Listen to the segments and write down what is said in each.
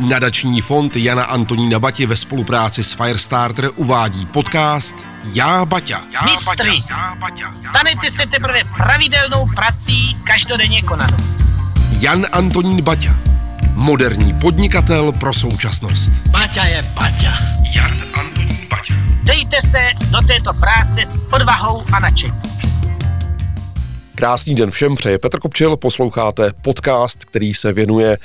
Nadační fond Jana Antonína Bati ve spolupráci s Firestarter uvádí podcast Já Baťa. Mistry, stanete se teprve pravidelnou prací každodenně konanou. Jan Antonín Baťa. Moderní podnikatel pro současnost. Baťa je Baťa. Jan Antonín Baťa. Dejte se do této práce s odvahou a nadšením. Krásný den všem, přeje Petr Kopčil, posloucháte podcast, který se věnuje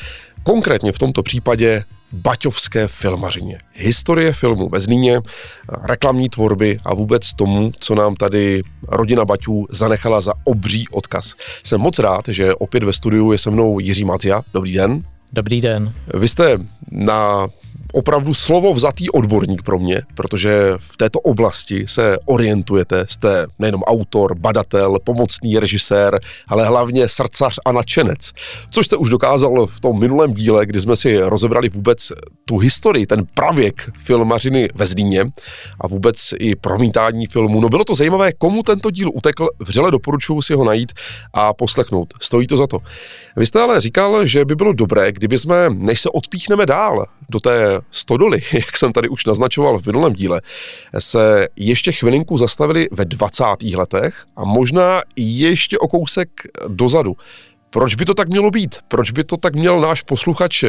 Konkrétně v tomto případě baťovské filmařině. Historie filmu ve Zlíně, reklamní tvorby a vůbec tomu, co nám tady rodina Baťů zanechala za obří odkaz. Jsem moc rád, že opět ve studiu je se mnou Jiří Mazia. Dobrý den. Dobrý den. Vy jste na opravdu slovo vzatý odborník pro mě, protože v této oblasti se orientujete, jste nejenom autor, badatel, pomocný režisér, ale hlavně srdcař a nadšenec. Což jste už dokázal v tom minulém díle, kdy jsme si rozebrali vůbec tu historii, ten pravěk filmařiny ve Zlíně a vůbec i promítání filmu. No bylo to zajímavé, komu tento díl utekl, vřele doporučuji si ho najít a poslechnout. Stojí to za to. Vy jste ale říkal, že by bylo dobré, kdyby jsme, než se odpíchneme dál do té stodoly, jak jsem tady už naznačoval v minulém díle, se ještě chvilinku zastavili ve 20. letech a možná ještě o kousek dozadu. Proč by to tak mělo být? Proč by to tak měl náš posluchač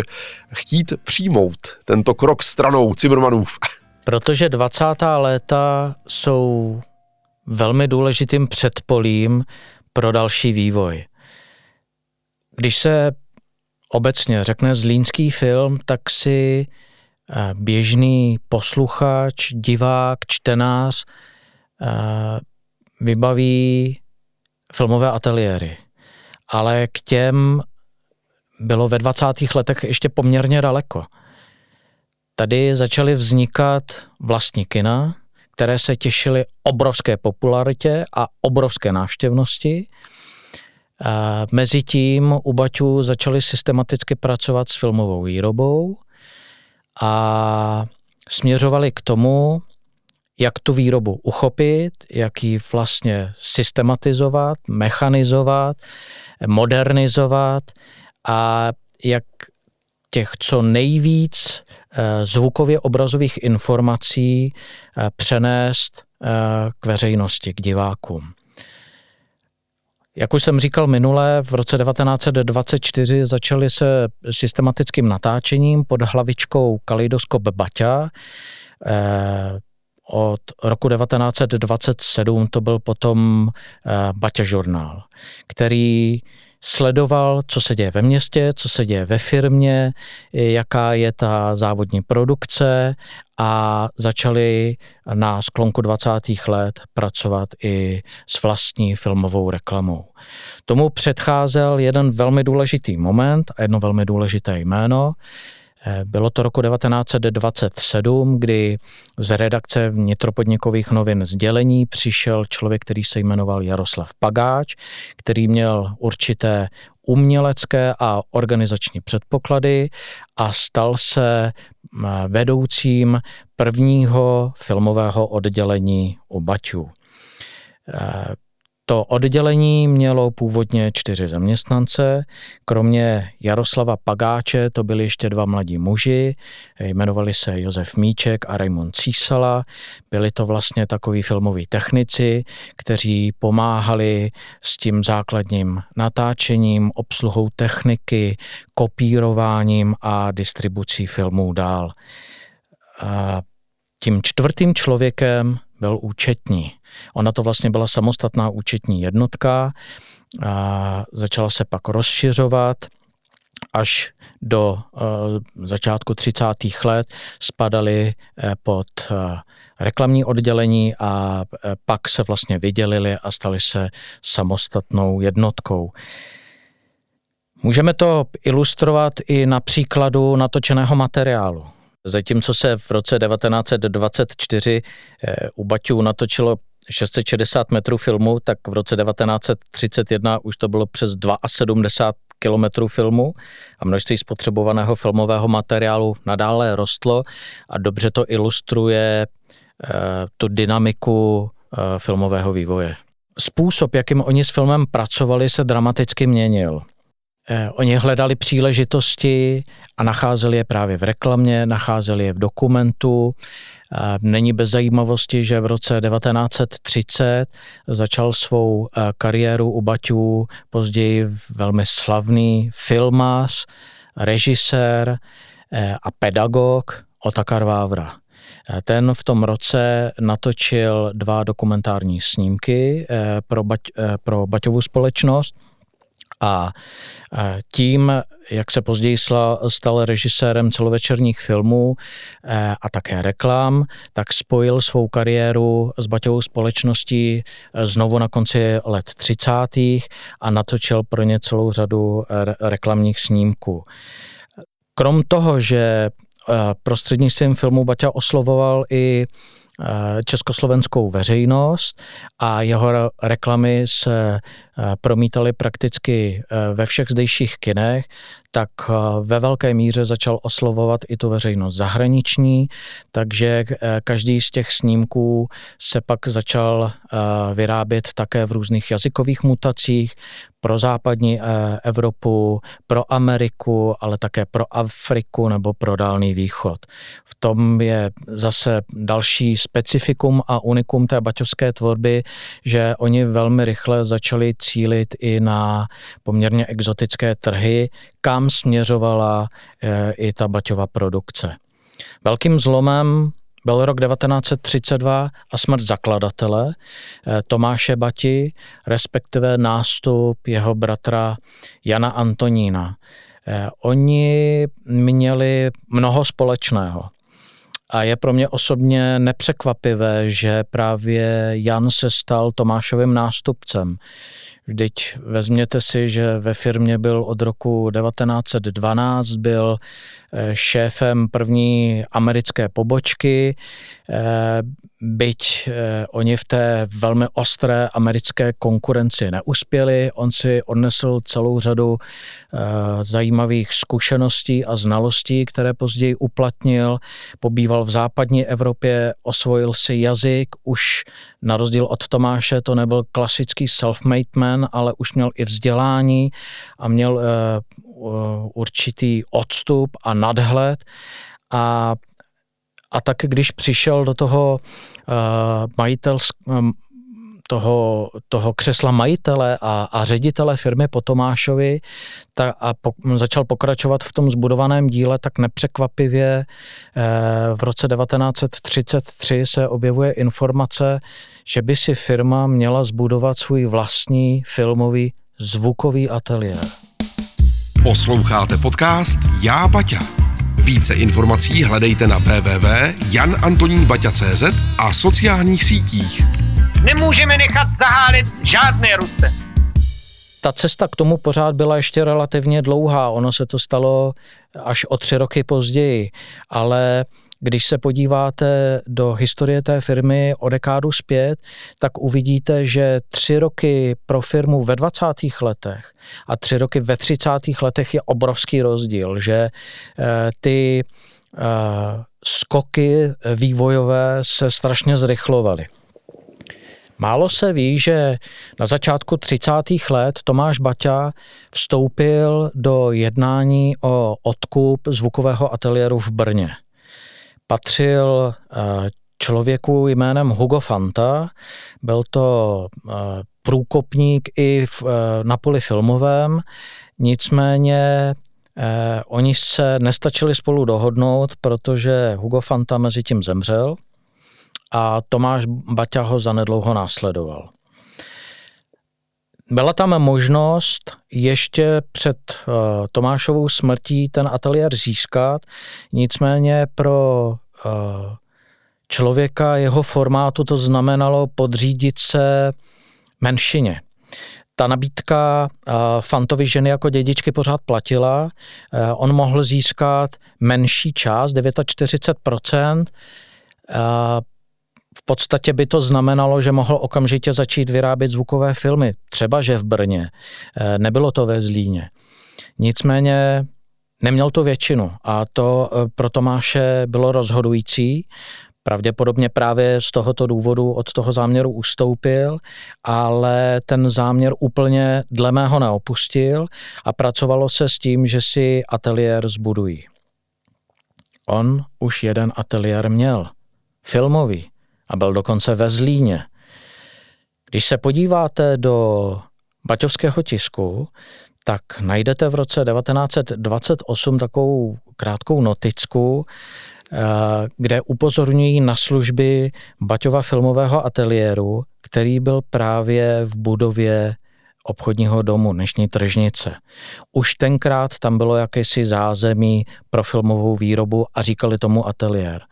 chtít přijmout tento krok stranou Cimrmanův? Protože 20. léta jsou velmi důležitým předpolím pro další vývoj. Když se obecně řekne zlínský film, tak si běžný posluchač, divák, čtenář eh, vybaví filmové ateliéry. Ale k těm bylo ve 20. letech ještě poměrně daleko. Tady začaly vznikat vlastní kina, které se těšily obrovské popularitě a obrovské návštěvnosti Mezitím u Baťů začali systematicky pracovat s filmovou výrobou a směřovali k tomu, jak tu výrobu uchopit, jak ji vlastně systematizovat, mechanizovat, modernizovat a jak těch co nejvíc eh, zvukově obrazových informací eh, přenést eh, k veřejnosti, k divákům. Jak už jsem říkal minule, v roce 1924 začali se systematickým natáčením pod hlavičkou Kaleidoskop Baťa. Eh, od roku 1927 to byl potom eh, Baťa žurnál, který sledoval, co se děje ve městě, co se děje ve firmě, jaká je ta závodní produkce a začali na sklonku 20. let pracovat i s vlastní filmovou reklamou. Tomu předcházel jeden velmi důležitý moment a jedno velmi důležité jméno, bylo to roku 1927, kdy z redakce vnitropodnikových novin sdělení přišel člověk, který se jmenoval Jaroslav Pagáč, který měl určité umělecké a organizační předpoklady a stal se vedoucím prvního filmového oddělení u Baťů. To oddělení mělo původně čtyři zaměstnance, kromě Jaroslava Pagáče to byli ještě dva mladí muži, jmenovali se Josef Míček a Raimond Císala. Byli to vlastně takoví filmoví technici, kteří pomáhali s tím základním natáčením, obsluhou techniky, kopírováním a distribucí filmů dál. A tím čtvrtým člověkem byl účetní. Ona to vlastně byla samostatná účetní jednotka a začala se pak rozšiřovat až do uh, začátku 30. let spadaly uh, pod uh, reklamní oddělení a pak se vlastně vydělili a stali se samostatnou jednotkou. Můžeme to ilustrovat i na příkladu natočeného materiálu. Zatímco se v roce 1924 eh, u Baťů natočilo 660 metrů filmu, tak v roce 1931 už to bylo přes 72 kilometrů filmu a množství spotřebovaného filmového materiálu nadále rostlo a dobře to ilustruje eh, tu dynamiku eh, filmového vývoje. Způsob, jakým oni s filmem pracovali, se dramaticky měnil. Eh, oni hledali příležitosti a nacházeli je právě v reklamě, nacházeli je v dokumentu. Eh, není bez zajímavosti, že v roce 1930 začal svou eh, kariéru u Baťů později velmi slavný filmář, režisér a pedagog Otakar Vávra. Ten v tom roce natočil dva dokumentární snímky pro, Bať, pro Baťovu společnost – a tím, jak se později stal režisérem celovečerních filmů e, a také reklam, tak spojil svou kariéru s Baťovou společností e, znovu na konci let 30. a natočil pro ně celou řadu reklamních snímků. Krom toho, že e, prostřednictvím filmu Baťa oslovoval i československou veřejnost a jeho reklamy se eh, promítaly prakticky eh, ve všech zdejších kinech, tak ve velké míře začal oslovovat i tu veřejnost zahraniční, takže každý z těch snímků se pak začal vyrábět také v různých jazykových mutacích pro západní Evropu, pro Ameriku, ale také pro Afriku nebo pro Dálný východ. V tom je zase další specifikum a unikum té baťovské tvorby, že oni velmi rychle začali cílit i na poměrně exotické trhy, kam směřovala eh, i ta baťová produkce. Velkým zlomem byl rok 1932 a smrt zakladatele eh, Tomáše Bati, respektive nástup jeho bratra Jana Antonína. Eh, oni měli mnoho společného. A je pro mě osobně nepřekvapivé, že právě Jan se stal Tomášovým nástupcem. Vždyť vezměte si, že ve firmě byl od roku 1912, byl eh, šéfem první americké pobočky, eh, byť eh, oni v té velmi ostré americké konkurenci neuspěli, on si odnesl celou řadu zajímavých zkušeností a znalostí, které později uplatnil, pobýval v západní Evropě, osvojil si jazyk, už na rozdíl od Tomáše to nebyl klasický self-made man, ale už měl i vzdělání a měl uh, určitý odstup a nadhled. A a tak když přišel do toho uh, majitelského toho, toho křesla majitele a, a ředitele firmy po Tomášovi ta, a po, začal pokračovat v tom zbudovaném díle, tak nepřekvapivě eh, v roce 1933 se objevuje informace, že by si firma měla zbudovat svůj vlastní filmový zvukový ateliér. Posloucháte podcast Já Baťa. Více informací hledejte na www.janantoninbaťa.cz a sociálních sítích. Nemůžeme nechat zahálit žádné Ruse. Ta cesta k tomu pořád byla ještě relativně dlouhá, ono se to stalo až o tři roky později, ale když se podíváte do historie té firmy o dekádu zpět, tak uvidíte, že tři roky pro firmu ve 20. letech a tři roky ve 30. letech je obrovský rozdíl, že eh, ty eh, skoky vývojové se strašně zrychlovaly. Málo se ví, že na začátku 30. let Tomáš Baťa vstoupil do jednání o odkup zvukového ateliéru v Brně. Patřil eh, člověku jménem Hugo Fanta, byl to eh, průkopník i v, eh, na poli filmovém, nicméně oni se nestačili spolu dohodnout, protože Hugo Fanta mezi tím zemřel – a Tomáš Baťa ho zanedlouho následoval. Byla tam možnost ještě před uh, Tomášovou smrtí ten ateliér získat, nicméně pro uh, člověka jeho formátu to znamenalo podřídit se menšině. Ta nabídka uh, Fantovi ženy jako dědičky pořád platila. Uh, on mohl získat menší část, 49%, v podstatě by to znamenalo, že mohl okamžitě začít vyrábět zvukové filmy, třeba že v Brně, eh, nebylo to ve Zlíně. Nicméně neměl tu většinu. A to eh, pro Tomáše bylo rozhodující, Pravděpodobně právě z tohoto důvodu od toho záměru ustoupil, ale ten záměr úplně dle mého neopustil a pracovalo se s tím, že si ateliér zbudují. On už jeden ateliér měl, filmový, a byl dokonce ve Zlíně. Když se podíváte do baťovského tisku, tak najdete v roce 1928 takovou krátkou noticku, eh, kde upozorňují na služby Baťova filmového ateliéru, který byl právě v budově obchodního domu, dnešní tržnice. Už tenkrát tam bylo jakési zázemí pro filmovou výrobu a říkali tomu ateliér.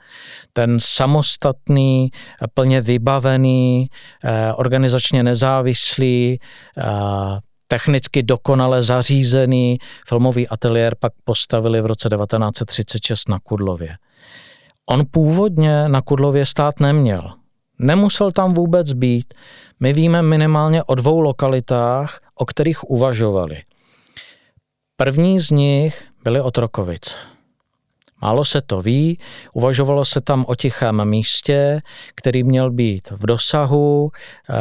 Ten samostatný, plně vybavený, eh, organizačně nezávislý, eh, technicky dokonale zařízený filmový ateliér pak postavili v roce 1936 na Kudlově. On původně na Kudlově stát neměl. Nemusel tam vůbec být. My víme minimálně o dvou lokalitách, o kterých uvažovali. První z nich byly Otrokovice. Málo se to ví, uvažovalo se tam o tichém místě, který měl být v dosahu eh,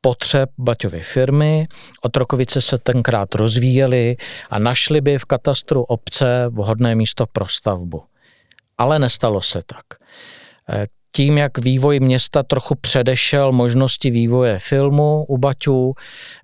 potřeb Baťovy firmy. Otrokovice se tenkrát rozvíjely a našli by v katastru obce vhodné místo pro stavbu. Ale nestalo se tak. Eh, tím, jak vývoj města trochu předešel možnosti vývoje filmu u Baťů,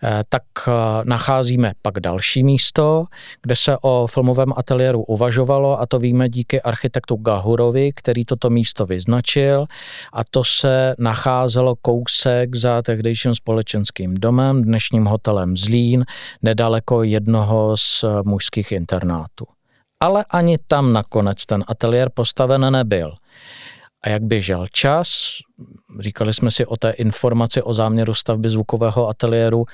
eh, tak eh, nacházíme pak další místo, kde se o filmovém ateliéru uvažovalo a to víme díky architektu Gahurovi, který toto místo vyznačil a to se nacházelo kousek za tehdejším společenským domem, dnešním hotelem Zlín, nedaleko jednoho z mužských internátů. Ale ani tam nakonec ten ateliér postaven nebyl. A jak běžel čas, říkali jsme si o té informaci o záměru stavby zvukového ateliéru,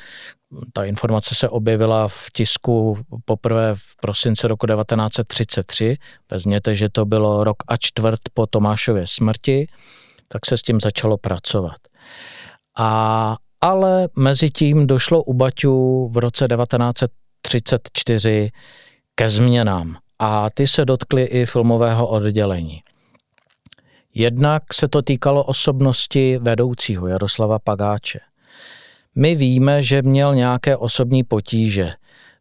ta informace se objevila v tisku poprvé v prosinci roku 1933. Vezměte, že to bylo rok a čtvrt po Tomášově smrti, tak se s tím začalo pracovat. A, ale mezi tím došlo u Baťů v roce 1934 ke změnám a ty se dotkly i filmového oddělení. Jednak se to týkalo osobnosti vedoucího Jaroslava Pagáče. My víme, že měl nějaké osobní potíže.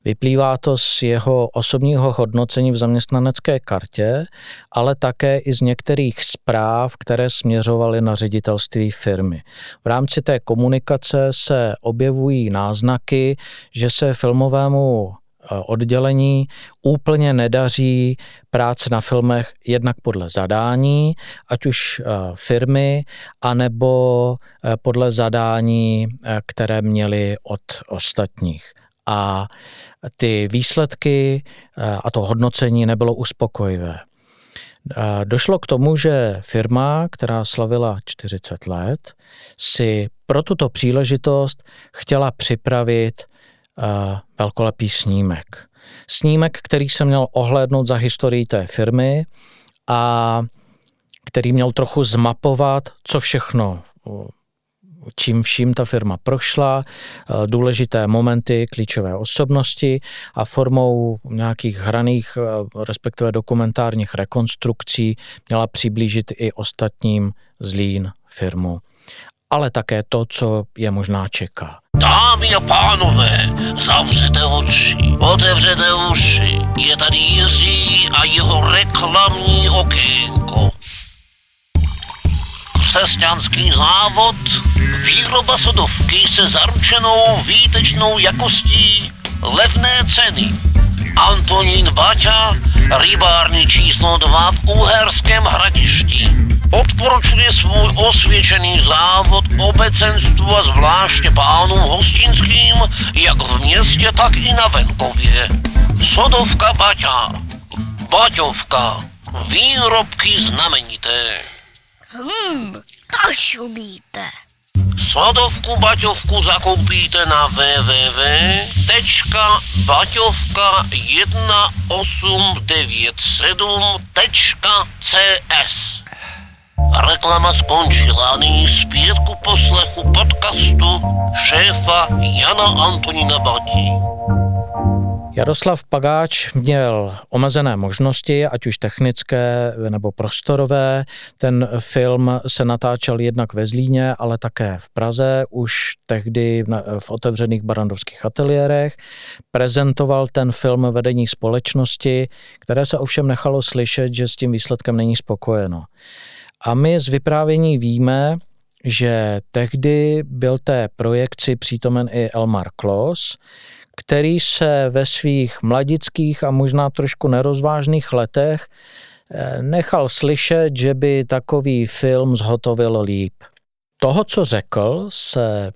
Vyplývá to z jeho osobního hodnocení v zaměstnanecké kartě, ale také i z některých zpráv, které směřovaly na ředitelství firmy. V rámci té komunikace se objevují náznaky, že se filmovému oddělení úplně nedaří práce na filmech jednak podle zadání, ať už eh, firmy, anebo eh, podle zadání, které měly od ostatních. A ty výsledky a to hodnocení nebylo uspokojivé. Došlo k tomu, že firma, která slavila 40 let, si pro tuto příležitost chtěla připravit velkolepý snímek. Snímek, který se měl ohlédnout za historii té firmy a který měl trochu zmapovat, co všechno čím vším ta firma prošla, důležité momenty, klíčové osobnosti a formou nějakých hraných, respektive dokumentárních rekonstrukcí měla přiblížit i ostatním Zlín firmu ale také to, co je možná čeká. Dámy a pánové, zavřete oči, otevřete uši. Je tady Jiří a jeho reklamní okénko. Křesťanský závod, výroba sodovky se zaručenou výtečnou jakostí, levné ceny. Antonín Baťa, rybárny číslo 2 v Uherském hradišti. Odporučuje svůj osvědčený závod obecenstvu a zvláště pánům hostinským, jak v městě, tak i na venkově. Sodovka Baťa. Baťovka. Výrobky znamenité. Hmm, kašumíte. Sladovku Baťovku zakoupíte na www.1897.cs. Reklama skončila, nyní zpět ku poslechu podcastu šéfa Jana Antonína Batí. Jaroslav Pagáč měl omezené možnosti, ať už technické nebo prostorové. Ten film se natáčel jednak ve Zlíně, ale také v Praze, už tehdy v otevřených barandovských ateliérech. Prezentoval ten film vedení společnosti, které se ovšem nechalo slyšet, že s tím výsledkem není spokojeno. A my z vyprávění víme, že tehdy byl té projekci přítomen i Elmar Klos, který se ve svých mladických a možná trošku nerozvážných letech eh, nechal slyšet, že by takový film zhotovil líp. Toho, co řekl, se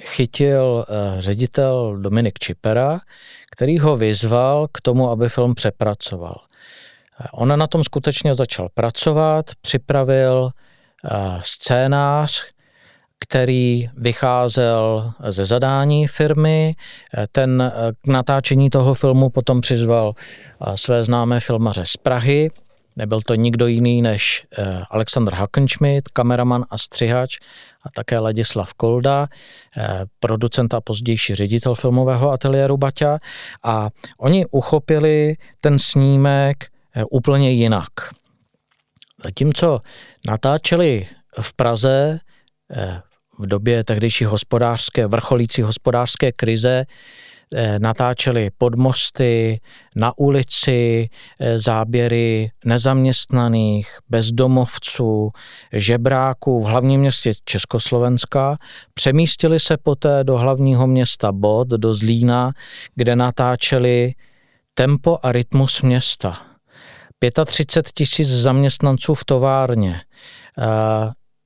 chytil eh, ředitel Dominik Čipera, který ho vyzval k tomu, aby film přepracoval. Eh, on na tom skutečně začal pracovat, připravil scénář, který vycházel ze zadání firmy. Ten k natáčení toho filmu potom přizval své známé filmaře z Prahy. Nebyl to nikdo jiný než eh, Alexander Hackenschmidt, kameraman a střihač a také Ladislav Kolda, eh, producent a pozdější ředitel filmového ateliéru Baťa. A oni uchopili ten snímek eh, úplně jinak. Zatímco natáčeli v Praze v době tehdejší hospodářské, vrcholící hospodářské krize eh, natáčeli pod mosty, na ulici, eh, záběry nezaměstnaných, bezdomovců, žebráků v hlavním městě Československa. Přemístili se poté do hlavního města Bod, do Zlína, kde natáčeli tempo a rytmus města. 35 tisíc zaměstnanců v továrně,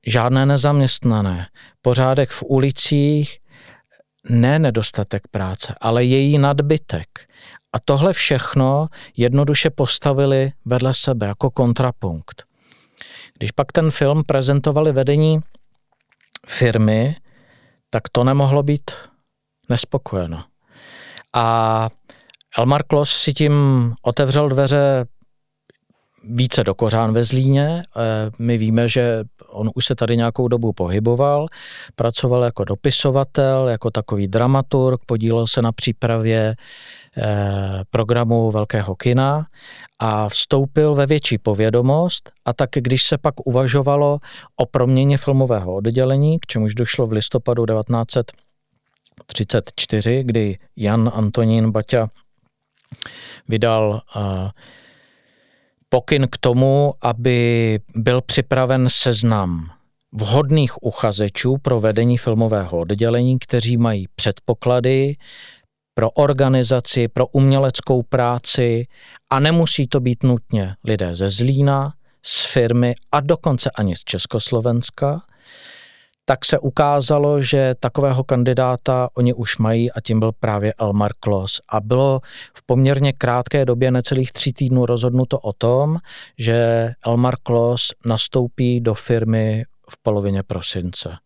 žádné nezaměstnané, pořádek v ulicích, ne nedostatek práce, ale její nadbytek. A tohle všechno jednoduše postavili vedle sebe jako kontrapunkt. Když pak ten film prezentovali vedení firmy, tak to nemohlo být nespokojeno. A Elmar Klos si tím otevřel dveře více do Kořán ve Zlíně. Eh, my víme, že on už se tady nějakou dobu pohyboval, pracoval jako dopisovatel, jako takový dramaturg, podílel se na přípravě eh, programu Velkého kina a vstoupil ve větší povědomost a tak, když se pak uvažovalo o proměně filmového oddělení, k čemuž došlo v listopadu 1934, kdy Jan Antonín Baťa vydal uh, pokyn k tomu, aby byl připraven seznam vhodných uchazečů pro vedení filmového oddělení, kteří mají předpoklady pro organizaci, pro uměleckou práci a nemusí to být nutně lidé ze Zlína, z firmy a dokonce ani z Československa, tak se ukázalo, že takového kandidáta oni už mají a tím byl právě Elmar Klos. A bylo v poměrně krátké době, necelých tří týdnů, rozhodnuto o tom, že Elmar Klos nastoupí do firmy v polovině prosince.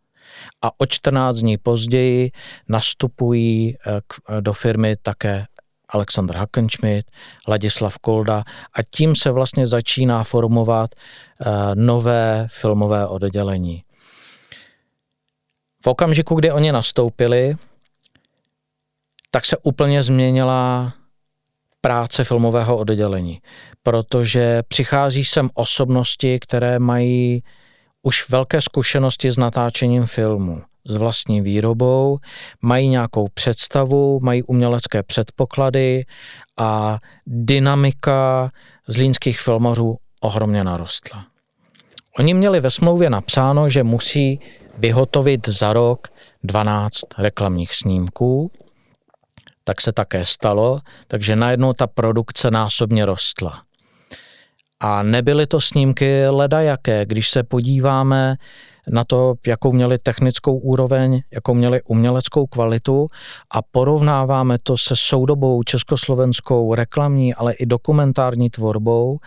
A o 14 dní později nastupují eh, eh, do firmy také Alexander Hackenschmidt, Ladislav Kolda a tím se vlastně začíná formovat eh, nové filmové oddělení. V okamžiku, kdy oni nastoupili, tak se úplně změnila práce filmového oddělení, protože přichází sem osobnosti, které mají už velké zkušenosti s natáčením filmu, s vlastní výrobou, mají nějakou představu, mají umělecké předpoklady a dynamika zlínských filmařů ohromně narostla. Oni měli ve smlouvě napsáno, že musí vyhotovit za rok 12 reklamních snímků, tak se také stalo, takže najednou ta produkce násobně rostla. A nebyly to snímky ledajaké. Když se podíváme na to, jakou měli technickou úroveň, jakou měli uměleckou kvalitu a porovnáváme to se soudobou československou reklamní, ale i dokumentární tvorbou,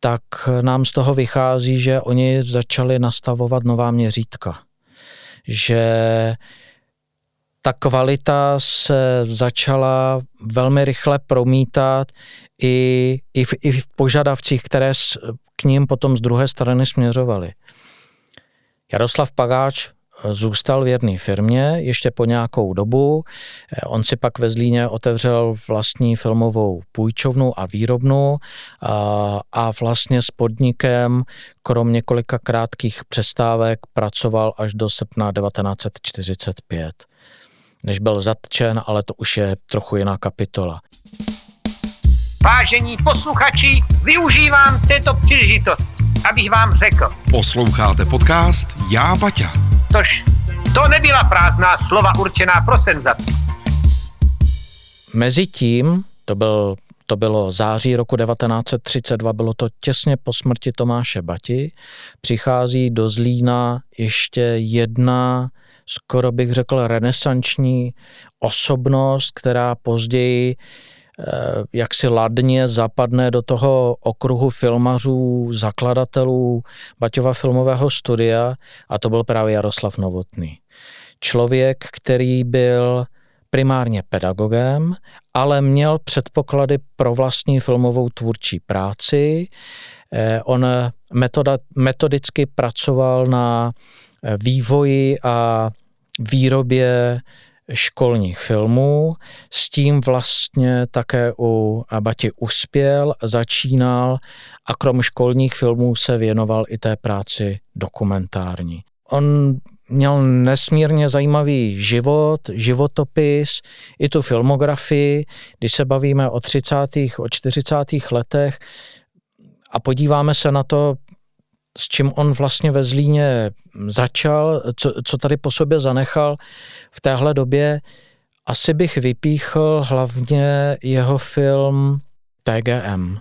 tak nám z toho vychází, že oni začali nastavovat nová měřítka že ta kvalita se začala velmi rychle promítat i, i, v, i v požadavcích, které k ním potom z druhé strany směřovaly. Jaroslav Pagáč zůstal věrný firmě ještě po nějakou dobu. On si pak ve Zlíně otevřel vlastní filmovou půjčovnu a výrobnu a, a vlastně s podnikem, krom několika krátkých přestávek, pracoval až do srpna 1945 než byl zatčen, ale to už je trochu jiná kapitola. Vážení posluchači, využívám této příležitosti, abych vám řekl. Posloucháte podcast Já Baťa. Tož to nebyla prázdná slova určená pro senzaci. Mezitím, to, byl, to bylo září roku 1932, bylo to těsně po smrti Tomáše Bati, přichází do Zlína ještě jedna skoro bych řekl renesanční osobnost, která později eh, jak si ladně zapadne do toho okruhu filmařů, zakladatelů Baťova filmového studia a to byl právě Jaroslav Novotný. Člověk, který byl primárně pedagogem, ale měl předpoklady pro vlastní filmovou tvůrčí práci. Eh, on metoda, metodicky pracoval na vývoji a výrobě školních filmů. S tím vlastně také u Abati uspěl, začínal a krom školních filmů se věnoval i té práci dokumentární. On měl nesmírně zajímavý život, životopis, i tu filmografii. Když se bavíme o 30. o 40. letech a podíváme se na to, s čím on vlastně ve Zlíně začal, co, co tady po sobě zanechal v téhle době, asi bych vypíchl hlavně jeho film TGM.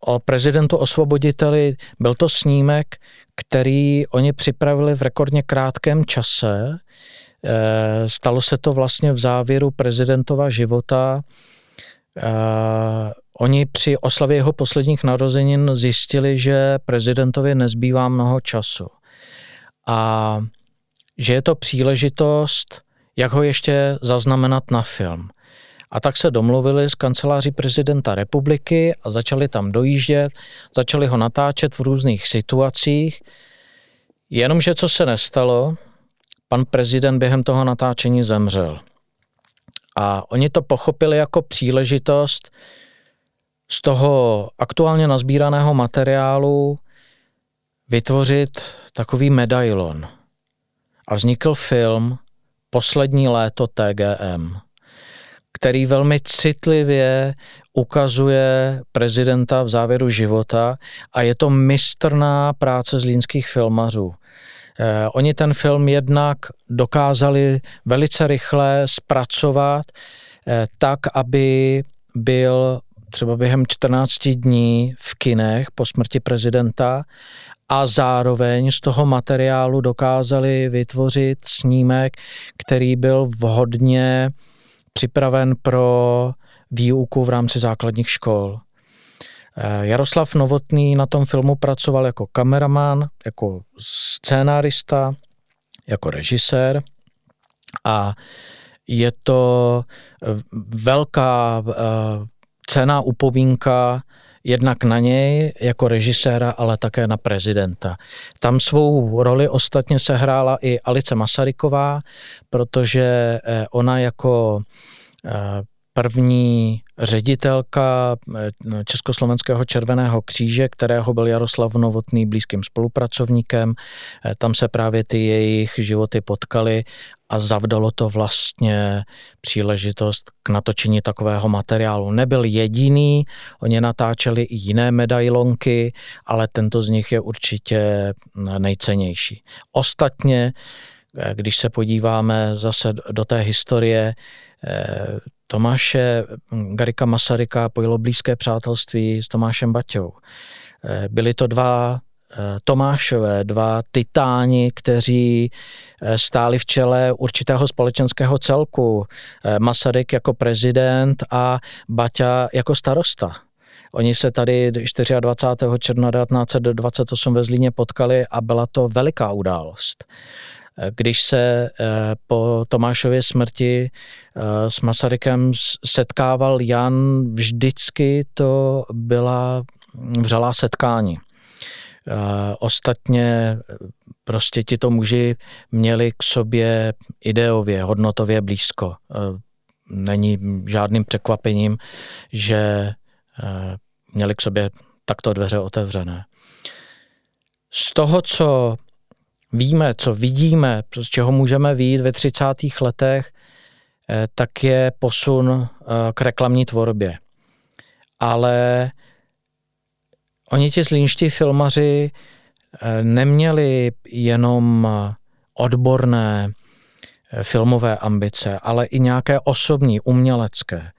O prezidentu osvoboditeli byl to snímek, který oni připravili v rekordně krátkém čase. Eh, stalo se to vlastně v závěru prezidentova života. Oni při oslavě jeho posledních narozenin zjistili, že prezidentovi nezbývá mnoho času a že je to příležitost, jak ho ještě zaznamenat na film. A tak se domluvili s kanceláří prezidenta republiky a začali tam dojíždět, začali ho natáčet v různých situacích. Jenomže co se nestalo, pan prezident během toho natáčení zemřel. A oni to pochopili jako příležitost, z toho aktuálně nazbíraného materiálu vytvořit takový medailon. A vznikl film Poslední léto TGM, který velmi citlivě ukazuje prezidenta v závěru života a je to mistrná práce zlínských filmařů. Eh, oni ten film jednak dokázali velice rychle zpracovat eh, tak, aby byl třeba během 14 dní v kinech po smrti prezidenta a zároveň z toho materiálu dokázali vytvořit snímek, který byl vhodně připraven pro výuku v rámci základních škol. Eh, Jaroslav Novotný na tom filmu pracoval jako kameraman, jako scénárista, jako režisér a je to velká eh, cená upomínka jednak na něj jako režiséra, ale také na prezidenta. Tam svou roli ostatně sehrála i Alice Masaryková, protože eh, ona jako eh, první ředitelka eh, Československého červeného kříže, kterého byl Jaroslav Novotný blízkým spolupracovníkem. Tam se právě ty jejich životy potkaly a zavdalo to vlastně příležitost k natočení takového materiálu. Nebyl jediný, oni natáčeli i jiné medailonky, ale tento z nich je určitě nejcennější. Ostatně, eh, když se podíváme zase do té historie, Tomáše Garika Masaryka pojilo blízké přátelství s Tomášem Baťou. Eh, byli to dva eh, Tomášové, dva titáni, kteří eh, stáli v čele určitého společenského celku. Masaryk jako prezident a Baťa jako starosta. Oni se tady 24. června 1928 ve Zlíně potkali a byla to veliká událost. Když se eh, po Tomášově smrti eh, s Masarykem setkával Jan, vždycky to byla vřelá setkání. Ostatně prostě ti to muži měli k sobě ideově, hodnotově blízko. Není žádným překvapením, že měli k sobě takto dveře otevřené. Z toho, co víme, co vidíme, z čeho můžeme výjít ve 30. letech, eh, tak je posun eh, k reklamní tvorbě. Ale oni ti zlínští filmaři eh, neměli jenom odborné filmové ambice, ale i nějaké osobní, umělecké.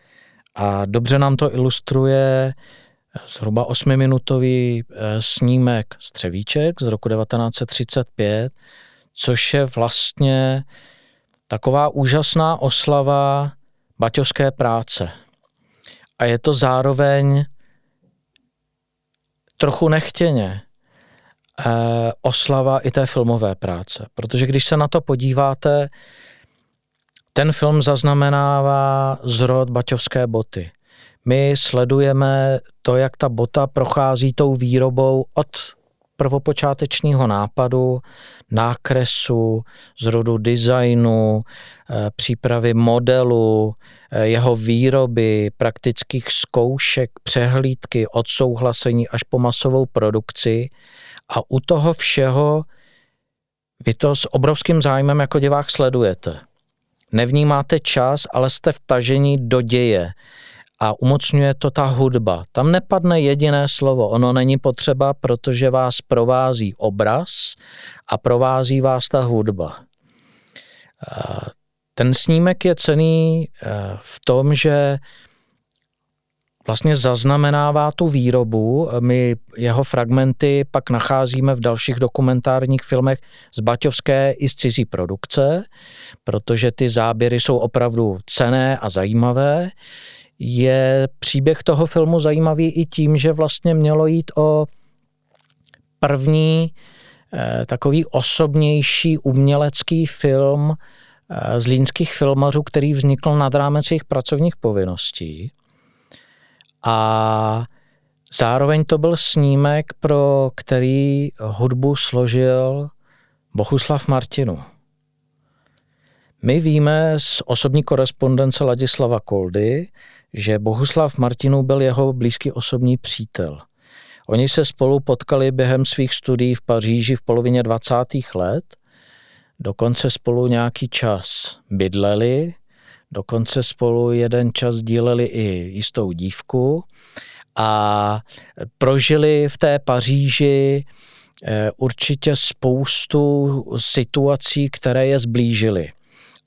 A dobře nám to ilustruje zhruba osmiminutový eh, snímek Střevíček z roku 1935, což je vlastně taková úžasná oslava baťovské práce. A je to zároveň trochu nechtěně eh, oslava i té filmové práce. Protože když se na to podíváte, ten film zaznamenává zrod baťovské boty – my sledujeme to, jak ta bota prochází tou výrobou od prvopočátečního nápadu, nákresu, zrodu designu, eh, přípravy modelu, eh, jeho výroby, praktických zkoušek, přehlídky, odsouhlasení až po masovou produkci. A u toho všeho vy to s obrovským zájmem jako divák sledujete. Nevnímáte čas, ale jste vtažení do děje a umocňuje to ta hudba. Tam nepadne jediné slovo, ono není potřeba, protože vás provází obraz a provází vás ta hudba. Ten snímek je cený eh, v tom, že vlastně zaznamenává tu výrobu. My jeho fragmenty pak nacházíme v dalších dokumentárních filmech z Baťovské i z cizí produkce, protože ty záběry jsou opravdu cené a zajímavé je příběh toho filmu zajímavý i tím, že vlastně mělo jít o první eh, takový osobnější umělecký film eh, z línských filmařů, který vznikl nad rámec jejich pracovních povinností. A zároveň to byl snímek, pro který hudbu složil Bohuslav Martinu. My víme z osobní korespondence Ladislava Koldy, že Bohuslav Martinů byl jeho blízký osobní přítel. Oni se spolu potkali během svých studií v Paříži v polovině 20. let, dokonce spolu nějaký čas bydleli, dokonce spolu jeden čas díleli i jistou dívku a prožili v té Paříži eh, určitě spoustu situací, které je zblížily.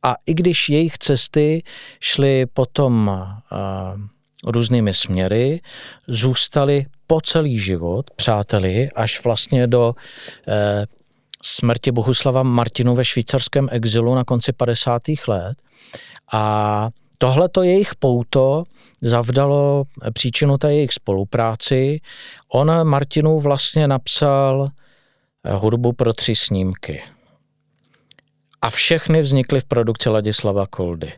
A i když jejich cesty šly potom různými směry, zůstali po celý život přáteli až vlastně do e, smrti Bohuslava Martinu ve švýcarském exilu na konci 50. let. A Tohleto jejich pouto zavdalo příčinu té jejich spolupráci. On Martinu vlastně napsal e, hudbu pro tři snímky a všechny vznikly v produkci Ladislava Koldy.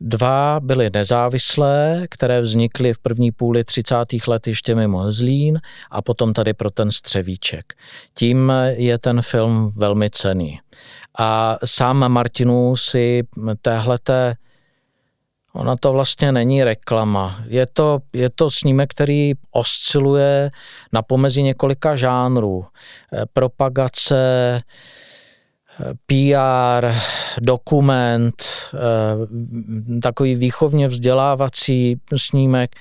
Dva byly nezávislé, které vznikly v první půli 30. let ještě mimo Zlín a potom tady pro ten Střevíček. Tím je ten film velmi cený. A sám Martinů si téhleté Ona to vlastně není reklama. Je to, je to snímek, který osciluje na pomezí několika žánrů. Propagace, PR, dokument, eh, takový výchovně vzdělávací snímek.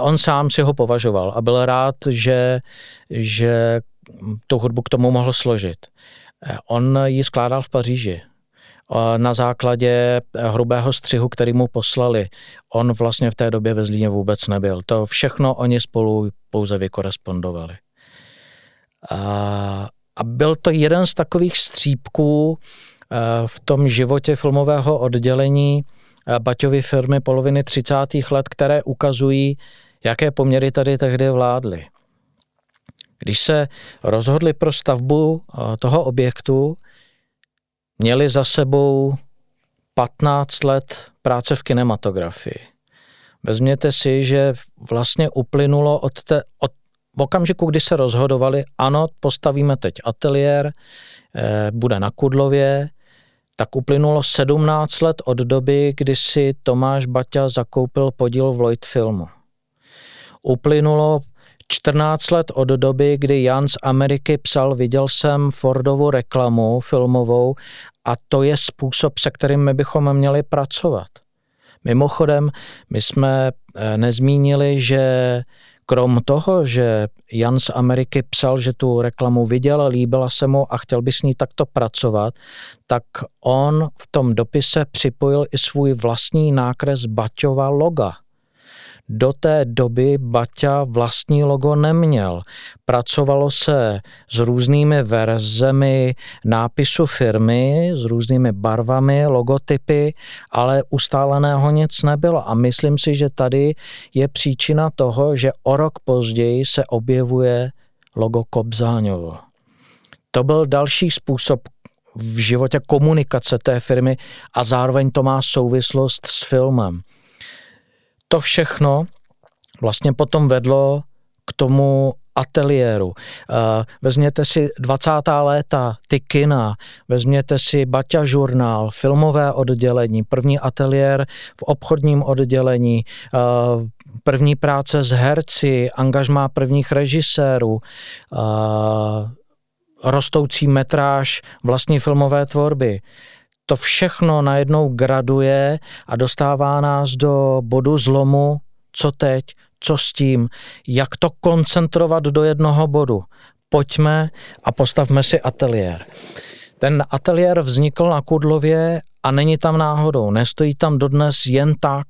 On sám si ho považoval a byl rád, že, že tu hudbu k tomu mohl složit. Eh, on ji skládal v Paříži na základě hrubého střihu, který mu poslali. On vlastně v té době ve Zlíně vůbec nebyl. To všechno oni spolu pouze vykorespondovali. A, a byl to jeden z takových střípků eh, v tom životě filmového oddělení eh, Baťovy firmy poloviny 30. let, které ukazují, jaké poměry tady tehdy vládly. Když se rozhodli pro stavbu eh, toho objektu, měli za sebou 15 let práce v kinematografii. Vezměte si, že vlastně uplynulo od, te, od v okamžiku, kdy se rozhodovali, ano, postavíme teď ateliér, eh, bude na Kudlově, tak uplynulo 17 let od doby, kdy si Tomáš Baťa zakoupil podíl v Lloyd filmu. Uplynulo 14 let od doby, kdy Jan z Ameriky psal, viděl jsem Fordovu reklamu filmovou a to je způsob, se kterým my bychom měli pracovat. Mimochodem, my jsme eh, nezmínili, že krom toho, že Jan z Ameriky psal, že tu reklamu viděl, líbila se mu a chtěl by s ní takto pracovat, tak on v tom dopise připojil i svůj vlastní nákres Baťova loga – do té doby Baťa vlastní logo neměl. Pracovalo se s různými verzemi nápisu firmy, s různými barvami, logotypy, ale ustáleného nic nebylo. A myslím si, že tady je příčina toho, že o rok později se objevuje logo Kobzáňovo. To byl další způsob v životě komunikace té firmy a zároveň to má souvislost s filmem to všechno vlastně potom vedlo k tomu ateliéru. Eh, vezměte si 20. léta, ty kina, vezměte si Baťa žurnál, filmové oddělení, první ateliér v obchodním oddělení, eh, první práce s herci, angažmá prvních režisérů, eh, rostoucí metráž vlastní filmové tvorby to všechno najednou graduje a dostává nás do bodu zlomu, co teď, co s tím, jak to koncentrovat do jednoho bodu. Pojďme a postavme si ateliér. Ten ateliér vznikl na Kudlově a není tam náhodou, nestojí tam dodnes jen tak.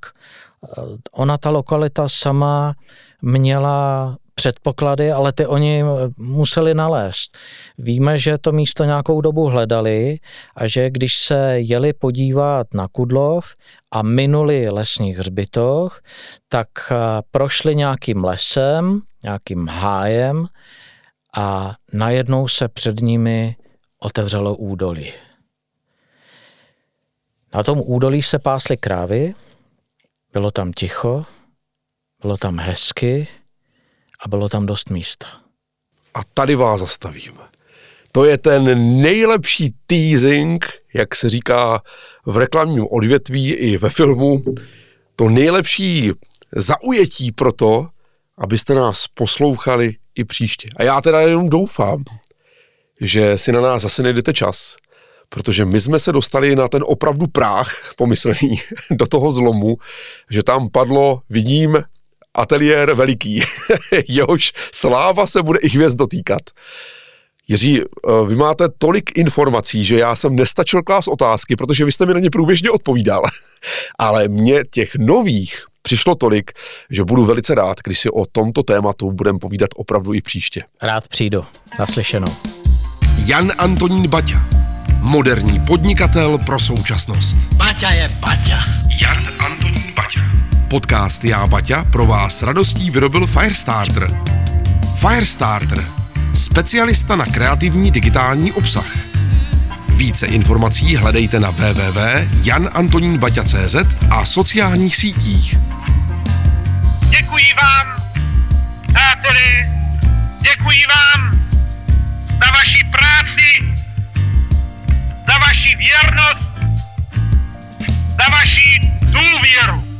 Ona, ta lokalita sama měla předpoklady, ale ty oni museli nalézt. Víme, že to místo nějakou dobu hledali a že když se jeli podívat na Kudlov a minuli lesní hřbitoch, tak eh, prošli nějakým lesem, nějakým hájem a najednou se před nimi otevřelo údolí. Na tom údolí se pásly krávy, bylo tam ticho, bylo tam hezky, a bylo tam dost místa. A tady vás zastavíme. To je ten nejlepší teasing, jak se říká v reklamním odvětví i ve filmu, to nejlepší zaujetí pro to, abyste nás poslouchali i příště. A já teda jenom doufám, že si na nás zase nejdete čas, protože my jsme se dostali na ten opravdu práh pomyslný do toho zlomu, že tam padlo, vidím, ateliér veliký, jehož sláva se bude i hvězd dotýkat. Jiří, eh, vy máte tolik informací, že já jsem nestačil klást otázky, protože vy jste mi na ně průběžně odpovídal. Ale mě těch nových přišlo tolik, že budu velice rád, když si o tomto tématu budeme povídat opravdu i příště. Rád přijdu. Naslyšenou. Jan Antonín Baťa. Moderní podnikatel pro současnost. Baťa je Baťa. Jan Antonín. Podcast Já Baťa pro vás s radostí vyrobil Firestarter. Firestarter. Specialista na kreativní digitální obsah. Více informací hledejte na www.janantoninbaťa.cz a sociálních sítích. Děkuji vám, přáteli, děkuji vám za vaši práci, za vaši věrnost, za vaši důvěru.